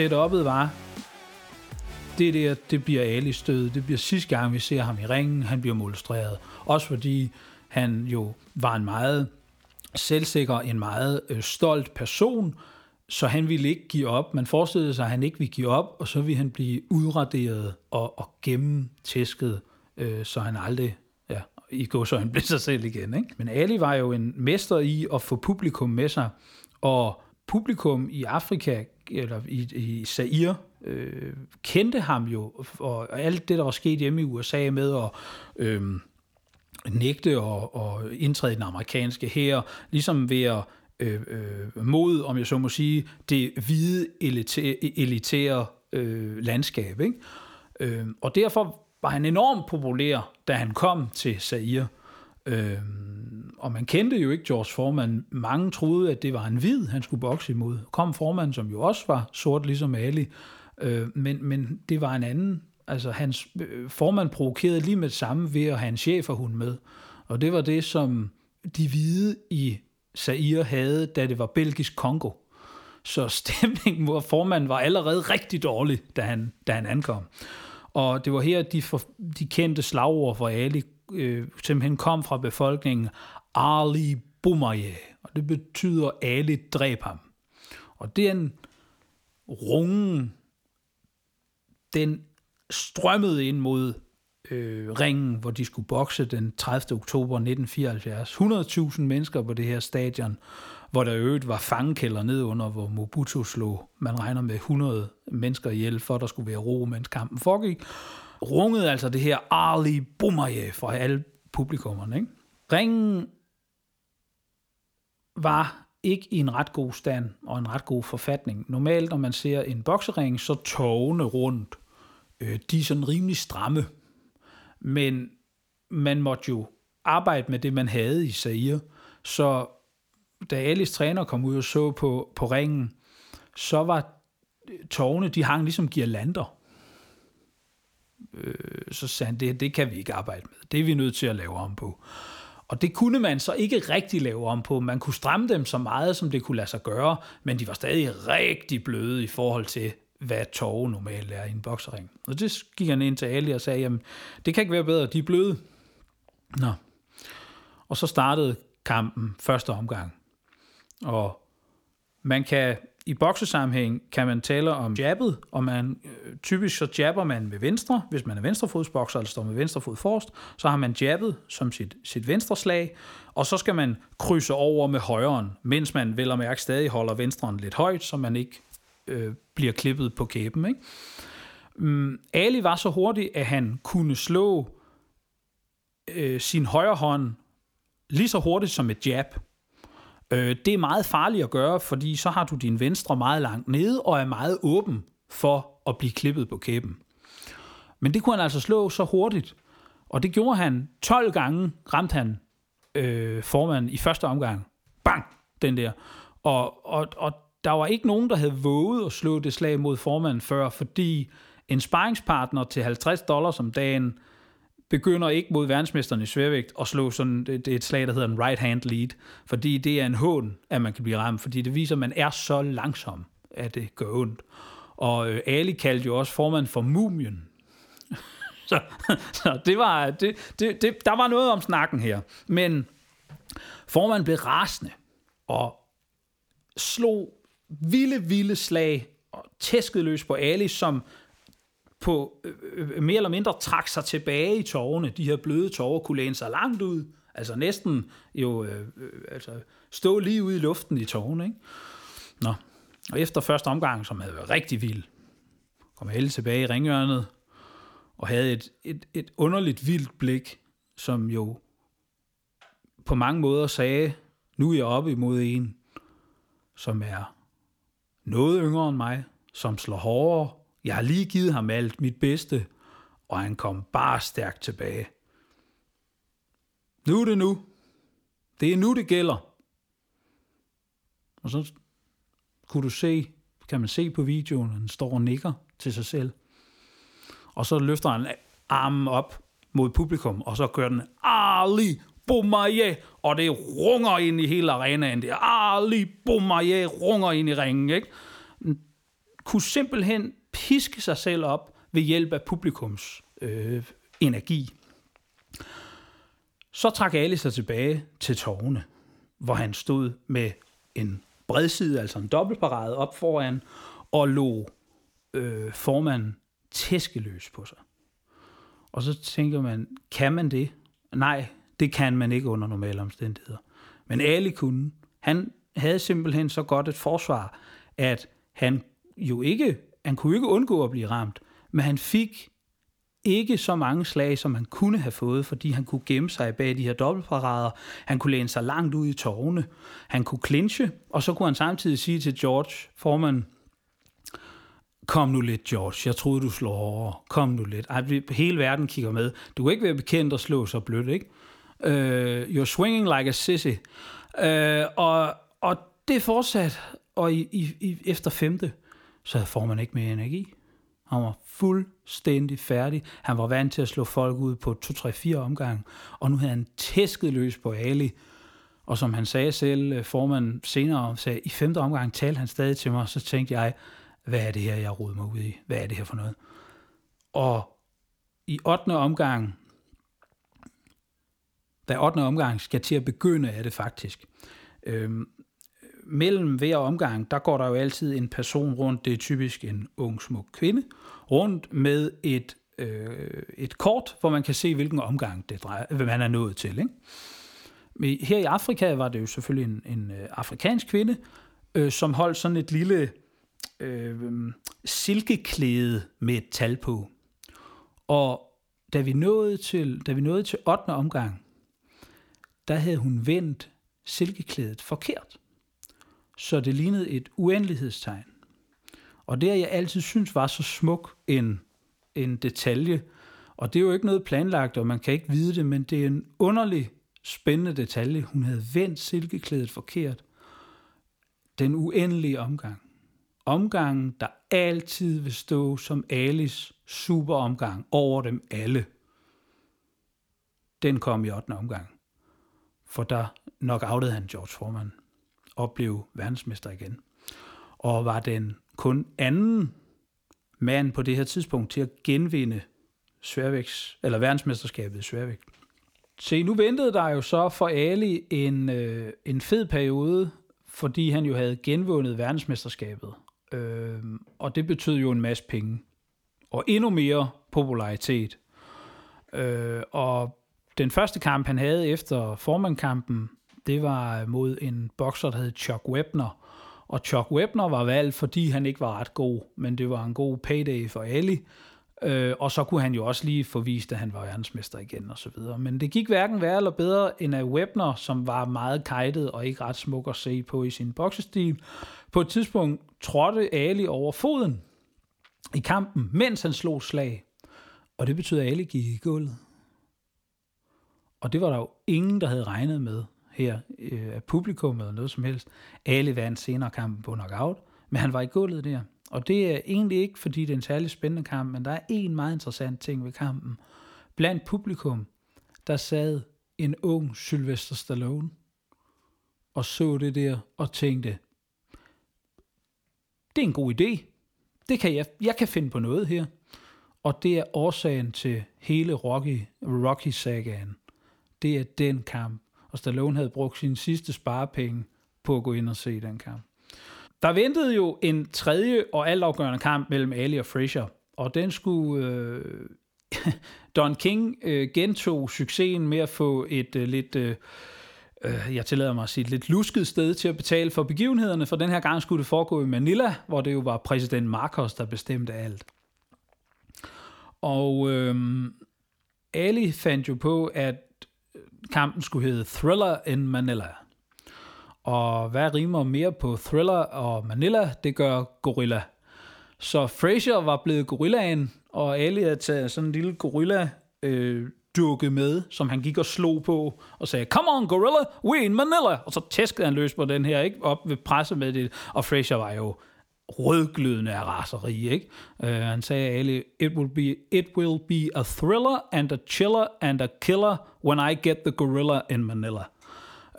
setup'et var, det der, det bliver Ali stød. Det bliver sidste gang, vi ser ham i ringen. Han bliver molestreret. Også fordi han jo var en meget selvsikker, en meget øh, stolt person, så han ville ikke give op. Man forestillede sig, at han ikke ville give op, og så ville han blive udraderet og, og gennemtæsket, øh, så han aldrig ja, i går så han blev sig selv igen. Ikke? Men Ali var jo en mester i at få publikum med sig, og publikum i Afrika, eller i, i Zaire, øh, kendte ham jo, og alt det, der var sket hjemme i USA med at øh, nægte og, og indtræde i den amerikanske her, ligesom ved at øh, øh, mod, om jeg så må sige, det hvide elitære, elitære øh, landskab. Ikke? Øh, og derfor var han enormt populær, da han kom til Zaire. Øh, og man kendte jo ikke George Foreman. Mange troede, at det var en hvid, han skulle bokse imod. Kom Foreman, som jo også var sort ligesom Ali. Øh, men, men det var en anden. Altså hans øh, formand provokerede lige med det samme ved at have en cheferhund med. Og det var det, som de hvide i Zaire havde, da det var belgisk Kongo. Så stemningen mod formanden var allerede rigtig dårlig, da han, da han ankom. Og det var her, de, for, de kendte slagord for Ali øh, simpelthen kom fra befolkningen. Ali Bumaye. Og det betyder, Ali dræb ham. Og den rungen, den strømmede ind mod øh, ringen, hvor de skulle bokse den 30. oktober 1974. 100.000 mennesker på det her stadion, hvor der øvrigt var fangekælder ned under, hvor Mobutu slog, man regner med 100 mennesker ihjel, for der skulle være ro, mens kampen foregik. Rungede altså det her Ali Bumaye fra alle publikummerne. Ikke? Ringen var ikke i en ret god stand og en ret god forfatning. Normalt, når man ser en boksering, så tågene rundt, øh, de er sådan rimelig stramme. Men man måtte jo arbejde med det, man havde i Zaire. Så da Alice træner kom ud og så på, på ringen, så var øh, tårne, de hang ligesom girlander. Øh, så sagde han, det, det kan vi ikke arbejde med. Det er vi nødt til at lave om på. Og det kunne man så ikke rigtig lave om på. Man kunne stramme dem så meget, som det kunne lade sig gøre, men de var stadig rigtig bløde i forhold til, hvad tårer normalt er i en boksering. Og det gik han ind til Ali og sagde, jamen, det kan ikke være bedre, de er bløde. Nå. Og så startede kampen første omgang. Og man kan i boksesammenhæng kan man tale om jabbet, og man, øh, typisk så jabber man med venstre, hvis man er venstrefodsbokser eller står med venstre fod forrest, så har man jabbet som sit, sit venstre slag, og så skal man krydse over med højren, mens man vel og mærke stadig holder venstren lidt højt, så man ikke øh, bliver klippet på kæben. Ikke? Um, Ali var så hurtig, at han kunne slå øh, sin højre hånd lige så hurtigt som et jab. Øh, det er meget farligt at gøre, fordi så har du din venstre meget langt nede og er meget åben for at blive klippet på kæben. Men det kunne han altså slå så hurtigt, og det gjorde han 12 gange, ramte han øh, formanden i første omgang. Bang! Den der. Og, og, og der var ikke nogen, der havde våget at slå det slag mod formanden før, fordi en sparringspartner til 50 dollars om dagen begynder ikke mod verdensmesteren i sværvægt at slå sådan, det, det er et slag, der hedder en right hand lead, fordi det er en hån, at man kan blive ramt, fordi det viser, at man er så langsom, at det gør ondt. Og øh, Ali kaldte jo også formand for mumien. så, så det var, det, det, det, der var noget om snakken her. Men formanden blev rasende og slog vilde, vilde slag og tæskede løs på Ali, som på øh, øh, mere eller mindre trak sig tilbage i tårerne. De her bløde tårer kunne læne sig langt ud. Altså næsten jo øh, øh, altså stå lige ude i luften i tårerne. Ikke? Nå. Og efter første omgang, som havde været rigtig vild, kom Helle tilbage i ringhjørnet og havde et, et, et underligt vildt blik, som jo på mange måder sagde, nu er jeg oppe imod en, som er noget yngre end mig, som slår hårdere. Jeg har lige givet ham alt mit bedste, og han kom bare stærkt tilbage. Nu er det nu. Det er nu, det gælder. Og så kunne du se, kan man se på videoen, han står og nikker til sig selv. Og så løfter han armen op mod publikum, og så kører den Ali Boumaier, og det runger ind i hele arenaen. Det Ali Boumaier runger ind i ringen, ikke? kunne simpelthen piske sig selv op ved hjælp af publikums øh, energi. Så trak Ali sig tilbage til tårne, hvor han stod med en bredside, altså en dobbeltparade op foran, og lå øh, formanden tæskeløs på sig. Og så tænker man, kan man det? Nej, det kan man ikke under normale omstændigheder. Men Ali kunne. Han havde simpelthen så godt et forsvar, at han jo ikke, han kunne ikke undgå at blive ramt, men han fik ikke så mange slag, som han kunne have fået, fordi han kunne gemme sig bag de her dobbeltparader. Han kunne læne sig langt ud i tårne. Han kunne clinche, og så kunne han samtidig sige til George, formand, kom nu lidt, George, jeg troede, du slår hårdere. Kom nu lidt. Ej, hele verden kigger med. Du kan ikke være bekendt at slå så blødt, ikke? Uh, you're swinging like a sissy. Uh, og, og det fortsat, og i, i, efter femte, så får man ikke mere energi. Han var fuldstændig færdig. Han var vant til at slå folk ud på 2-3-4 omgange, og nu havde han tæsket løs på Ali. Og som han sagde selv, øh, formanden senere sagde, i femte omgang talte han stadig til mig, så tænkte jeg, hvad er det her, jeg roder mig ud i? Hvad er det her for noget? Og i 8. omgang, da 8. omgang skal til at begynde, er det faktisk. Øhm, mellem hver omgang, der går der jo altid en person rundt, det er typisk en ung, smuk kvinde, rundt med et, øh, et kort, hvor man kan se, hvilken omgang det drejer, hvad man er nået til. Ikke? Men her i Afrika var det jo selvfølgelig en, en øh, afrikansk kvinde, øh, som holdt sådan et lille øh, silkeklæde med et tal på. Og da vi nåede til, da vi nåede til 8. omgang, der havde hun vendt silkeklædet forkert. Så det lignede et uendelighedstegn. Og det, jeg altid synes var så smuk en, en detalje, og det er jo ikke noget planlagt, og man kan ikke vide det, men det er en underlig, spændende detalje. Hun havde vendt silkeklædet forkert. Den uendelige omgang. Omgangen, der altid vil stå som Alis superomgang over dem alle. Den kom i 8. omgang. For der nok outede han George Foreman og blev verdensmester igen. Og var den kun anden mand på det her tidspunkt til at genvinde sværvægs, eller verdensmesterskabet i sværvægt. Se, nu ventede der jo så for Ali en, øh, en fed periode, fordi han jo havde genvundet verdensmesterskabet. Øh, og det betød jo en masse penge. Og endnu mere popularitet. Øh, og den første kamp, han havde efter formandkampen, det var mod en bokser, der hed Chuck Webner. Og Chuck Webner var valgt, fordi han ikke var ret god, men det var en god payday for Ali. Øh, og så kunne han jo også lige få vist, at han var verdensmester igen og så videre. Men det gik hverken værre eller bedre end at Webner, som var meget kajtet og ikke ret smuk at se på i sin boksestil. På et tidspunkt trådte Ali over foden i kampen, mens han slog slag. Og det betød, at Ali gik i gulvet. Og det var der jo ingen, der havde regnet med her øh, af publikum eller noget som helst. Ali vandt senere kampen på knockout, men han var i gulvet der. Og det er egentlig ikke, fordi det er en særlig spændende kamp, men der er en meget interessant ting ved kampen. Blandt publikum, der sad en ung Sylvester Stallone og så det der og tænkte, det er en god idé. Det kan jeg, jeg kan finde på noget her. Og det er årsagen til hele Rocky, Rocky-sagaen. Det er den kamp. Og Stallone havde brugt sine sidste sparepenge på at gå ind og se den kamp. Der ventede jo en tredje og altafgørende kamp mellem Ali og Frazier, og den skulle... Øh, Don King øh, gentog succesen med at få et øh, lidt... Øh, øh, jeg tillader mig at sige, et lidt lusket sted til at betale for begivenhederne, for den her gang skulle det foregå i Manila, hvor det jo var præsident Marcos, der bestemte alt. Og øh, Ali fandt jo på, at kampen skulle hedde Thriller in Manila. Og hvad rimer mere på Thriller og Manila? Det gør Gorilla. Så Fraser var blevet gorillaen, og Ali havde taget sådan en lille gorilla øh, dukke med, som han gik og slog på, og sagde, come on gorilla, we in Manila, og så tæskede han løs på den her, ikke? op ved pressemeddelelsen, og Fraser var jo rødglødende af raseri, ikke? Uh, han sagde Ali, it will, be, it will be a thriller and a chiller and a killer when I get the gorilla in Manila.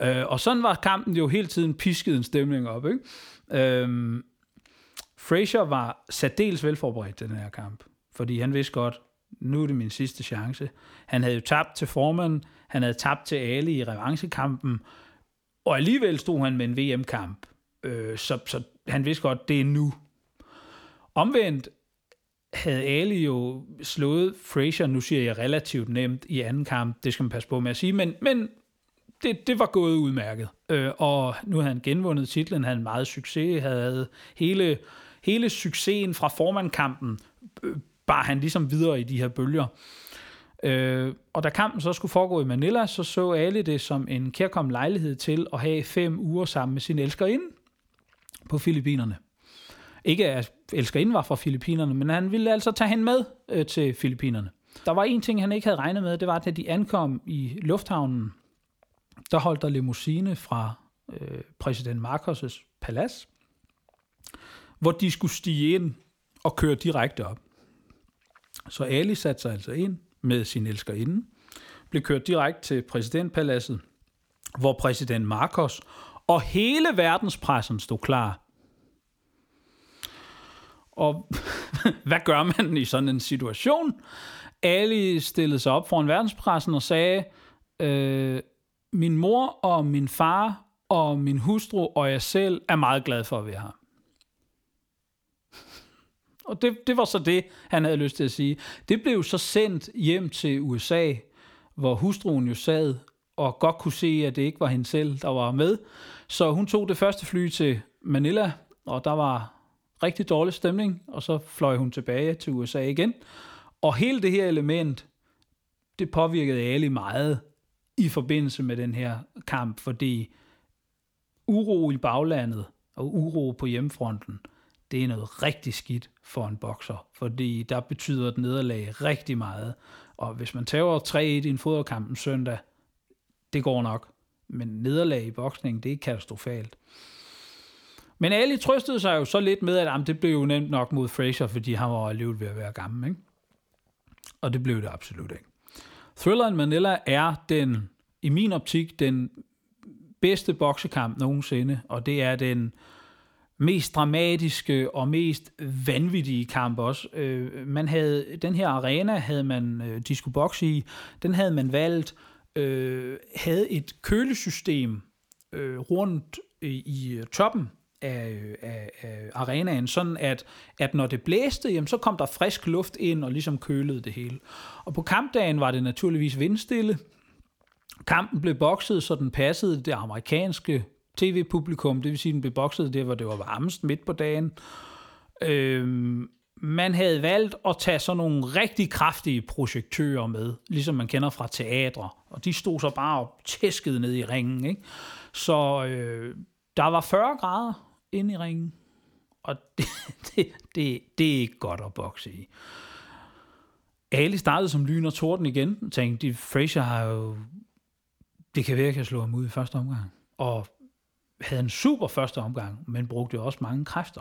Uh, og sådan var kampen jo hele tiden pisket en stemning op, ikke? Øh, uh, Fraser var særdeles velforberedt til den her kamp, fordi han vidste godt, nu er det min sidste chance. Han havde jo tabt til Foreman, han havde tabt til Ali i revanchekampen, og alligevel stod han med en VM-kamp. Øh, så, så han vidste godt, det er nu. Omvendt havde Ali jo slået Frazier, nu siger jeg relativt nemt, i anden kamp. Det skal man passe på med at sige, men, men det, det var gået udmærket. Øh, og nu havde han genvundet titlen, han en meget succes, havde hele, hele succesen fra formandkampen, øh, bar han ligesom videre i de her bølger. Øh, og da kampen så skulle foregå i Manila, så så Ali det som en kærkom lejlighed til at have fem uger sammen med sin elskerinde på Filippinerne. Ikke at elskerinden var fra Filippinerne, men han ville altså tage hende med øh, til Filippinerne. Der var en ting, han ikke havde regnet med, det var, at da de ankom i lufthavnen, der holdt der limousine fra øh, præsident Marcos' palads, hvor de skulle stige ind og køre direkte op. Så Ali satte sig altså ind med sin elskerinde, blev kørt direkte til præsidentpaladset, hvor præsident Marcos og hele verdenspressen stod klar. Og hvad gør man i sådan en situation? Ali stillede sig op foran verdenspressen og sagde, øh, min mor og min far og min hustru og jeg selv er meget glad for at være her. Og det, det var så det, han havde lyst til at sige. Det blev så sendt hjem til USA, hvor hustruen jo sad og godt kunne se, at det ikke var hende selv, der var med. Så hun tog det første fly til Manila, og der var rigtig dårlig stemning, og så fløj hun tilbage til USA igen. Og hele det her element, det påvirkede Ali meget i forbindelse med den her kamp, fordi uro i baglandet og uro på hjemmefronten, det er noget rigtig skidt for en bokser, fordi der betyder et nederlag rigtig meget. Og hvis man tager 3-1 i en fodboldkamp en søndag, det går nok. Men nederlag i boksning, det er katastrofalt. Men Ali trøstede sig jo så lidt med, at jamen, det blev jo nemt nok mod Fraser, fordi han var alligevel ved at være gammel. Ikke? Og det blev det absolut ikke. Thriller in Manila er den, i min optik, den bedste boksekamp nogensinde, og det er den mest dramatiske og mest vanvittige kamp også. Øh, man havde, den her arena havde man, øh, de skulle bokse i, den havde man valgt, øh, havde et kølesystem øh, rundt i, i toppen af, øh, af, af arenaen, sådan at, at når det blæste, jamen, så kom der frisk luft ind og ligesom kølede det hele. Og på kampdagen var det naturligvis vindstille. Kampen blev bokset, så den passede det amerikanske tv-publikum, det vil sige, den blev bokset der, hvor det var varmest midt på dagen. Øhm, man havde valgt at tage sådan nogle rigtig kraftige projektører med, ligesom man kender fra teatre, og de stod så bare og tæskede ned i ringen. Ikke? Så øh, der var 40 grader inde i ringen, og det, det, det, det er ikke godt at bokse i. Ali startede som lyn og torden igen, tænkte, de Fraser har jo, det kan være, at jeg kan slå ham ud i første omgang. Og havde en super første omgang, men brugte også mange kræfter.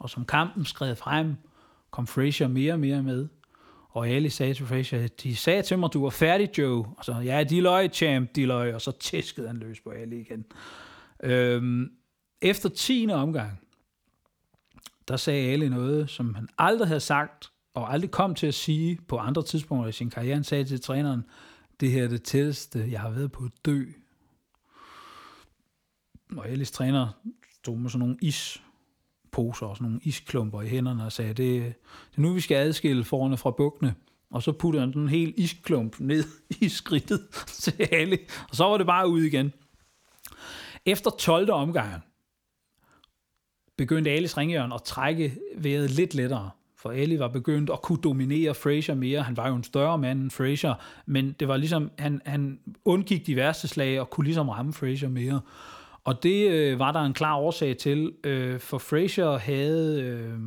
Og som kampen skred frem, kom Frazier mere og mere med. Og Ali sagde til Frazier, de sagde til mig, du var færdig, Joe. Og så, ja, de løg, champ, de løg. Og så tæskede han løs på Ali igen. Øhm, efter 10. omgang, der sagde Ali noget, som han aldrig havde sagt, og aldrig kom til at sige på andre tidspunkter i sin karriere. Han sagde til træneren, det her er det tætteste, jeg har været på at dø og Ellis træner stod med sådan nogle poser og sådan nogle isklumper i hænderne og sagde, det, det er nu, vi skal adskille forne fra bukkene. Og så puttede han den helt isklump ned i skridtet til alle, og så var det bare ud igen. Efter 12. omgang begyndte Alice ringjørn at trække vejret lidt lettere, for Ali var begyndt at kunne dominere Fraser mere. Han var jo en større mand end Fraser, men det var ligesom, han, han undgik de værste slag og kunne ligesom ramme Fraser mere. Og det øh, var der en klar årsag til, øh, for Fraser havde, øh,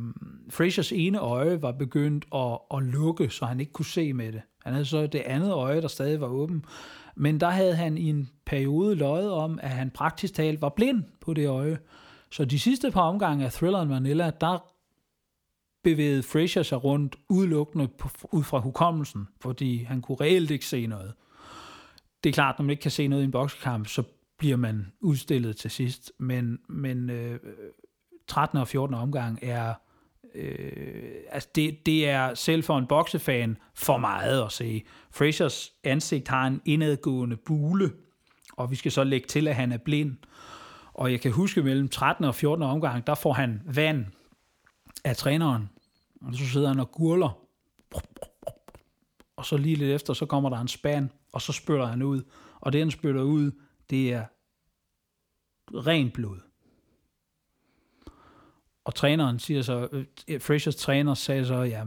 Frasers ene øje var begyndt at, at lukke, så han ikke kunne se med det. Han havde så det andet øje, der stadig var åben. Men der havde han i en periode løjet om, at han praktisk talt var blind på det øje. Så de sidste par omgange af Thriller Manila, der bevægede Fraser sig rundt udelukkende på, ud fra hukommelsen, fordi han kunne reelt ikke se noget. Det er klart, når man ikke kan se noget i en boksekamp, så bliver man udstillet til sidst. Men, men øh, 13. og 14. omgang er øh, altså det, det er selv for en boksefan for meget at se. Frasers ansigt har en indadgående bule, og vi skal så lægge til, at han er blind. Og jeg kan huske, mellem 13. og 14. omgang, der får han vand af træneren, og så sidder han og gurler. Og så lige lidt efter, så kommer der en spand, og så spytter han ud. Og det, han spytter ud, det er rent blod. Og træneren siger så, Freshers Frasers træner sagde så, ja,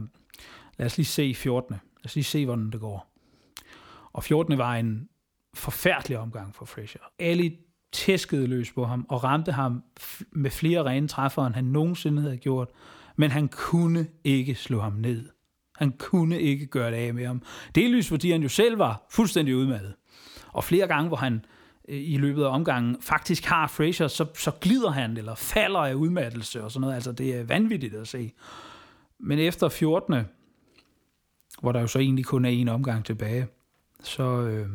lad os lige se 14. Lad os lige se, hvordan det går. Og 14. var en forfærdelig omgang for Fresher. Ali tæskede løs på ham og ramte ham med flere rene træffere, end han nogensinde havde gjort. Men han kunne ikke slå ham ned. Han kunne ikke gøre det af med ham. Delvis fordi han jo selv var fuldstændig udmattet. Og flere gange, hvor han øh, Øh, i løbet af omgangen faktisk har Fraser, så, så glider han eller falder af udmattelse og sådan noget. Altså det er vanvittigt at se. Men efter 14. hvor der jo så egentlig kun er en omgang tilbage, så, øh,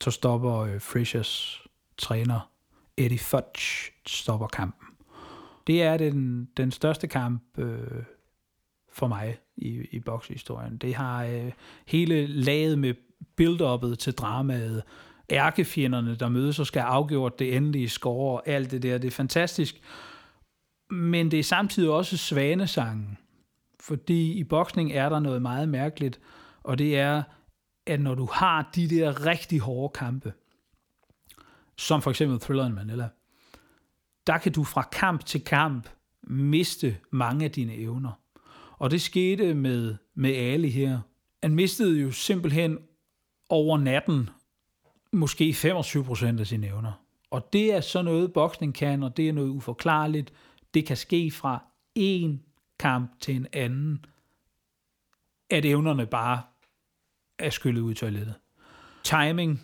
så stopper øh, Frasers træner Eddie Fudge stopper kampen. Det er den, den største kamp øh, for mig i, i bokshistorien. Det har øh, hele laget med build-uppet til dramaet, ærkefjenderne, der mødes og skal afgjort det endelige score og alt det der. Det er fantastisk. Men det er samtidig også svanesangen. Fordi i boksning er der noget meget mærkeligt, og det er, at når du har de der rigtig hårde kampe, som for eksempel thrilleren Manila, der kan du fra kamp til kamp miste mange af dine evner. Og det skete med, med Ali her. Han mistede jo simpelthen over natten måske 25 procent af sine evner. Og det er så noget, boksning kan, og det er noget uforklarligt. Det kan ske fra en kamp til en anden, at evnerne bare er skyllet ud i toilettet. Timing,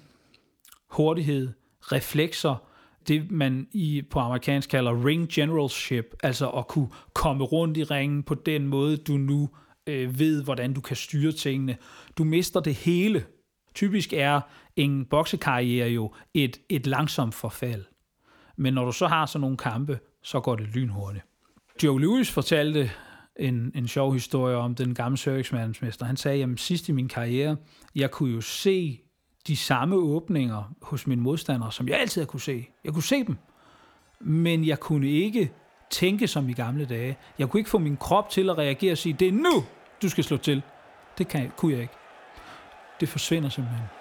hurtighed, reflekser, det man i, på amerikansk kalder ring generalship, altså at kunne komme rundt i ringen på den måde, du nu øh, ved, hvordan du kan styre tingene. Du mister det hele. Typisk er en boksekarriere jo et, et langsomt forfald. Men når du så har sådan nogle kampe, så går det lynhurtigt. Joe Lewis fortalte en, en sjov historie om den gamle servicemandsmester. Han sagde, at sidst i min karriere, jeg kunne jo se de samme åbninger hos mine modstandere, som jeg altid har kunne se. Jeg kunne se dem, men jeg kunne ikke tænke som i gamle dage. Jeg kunne ikke få min krop til at reagere og sige, det er nu, du skal slå til. Det kan, kunne jeg ikke. Det forsvinder simpelthen.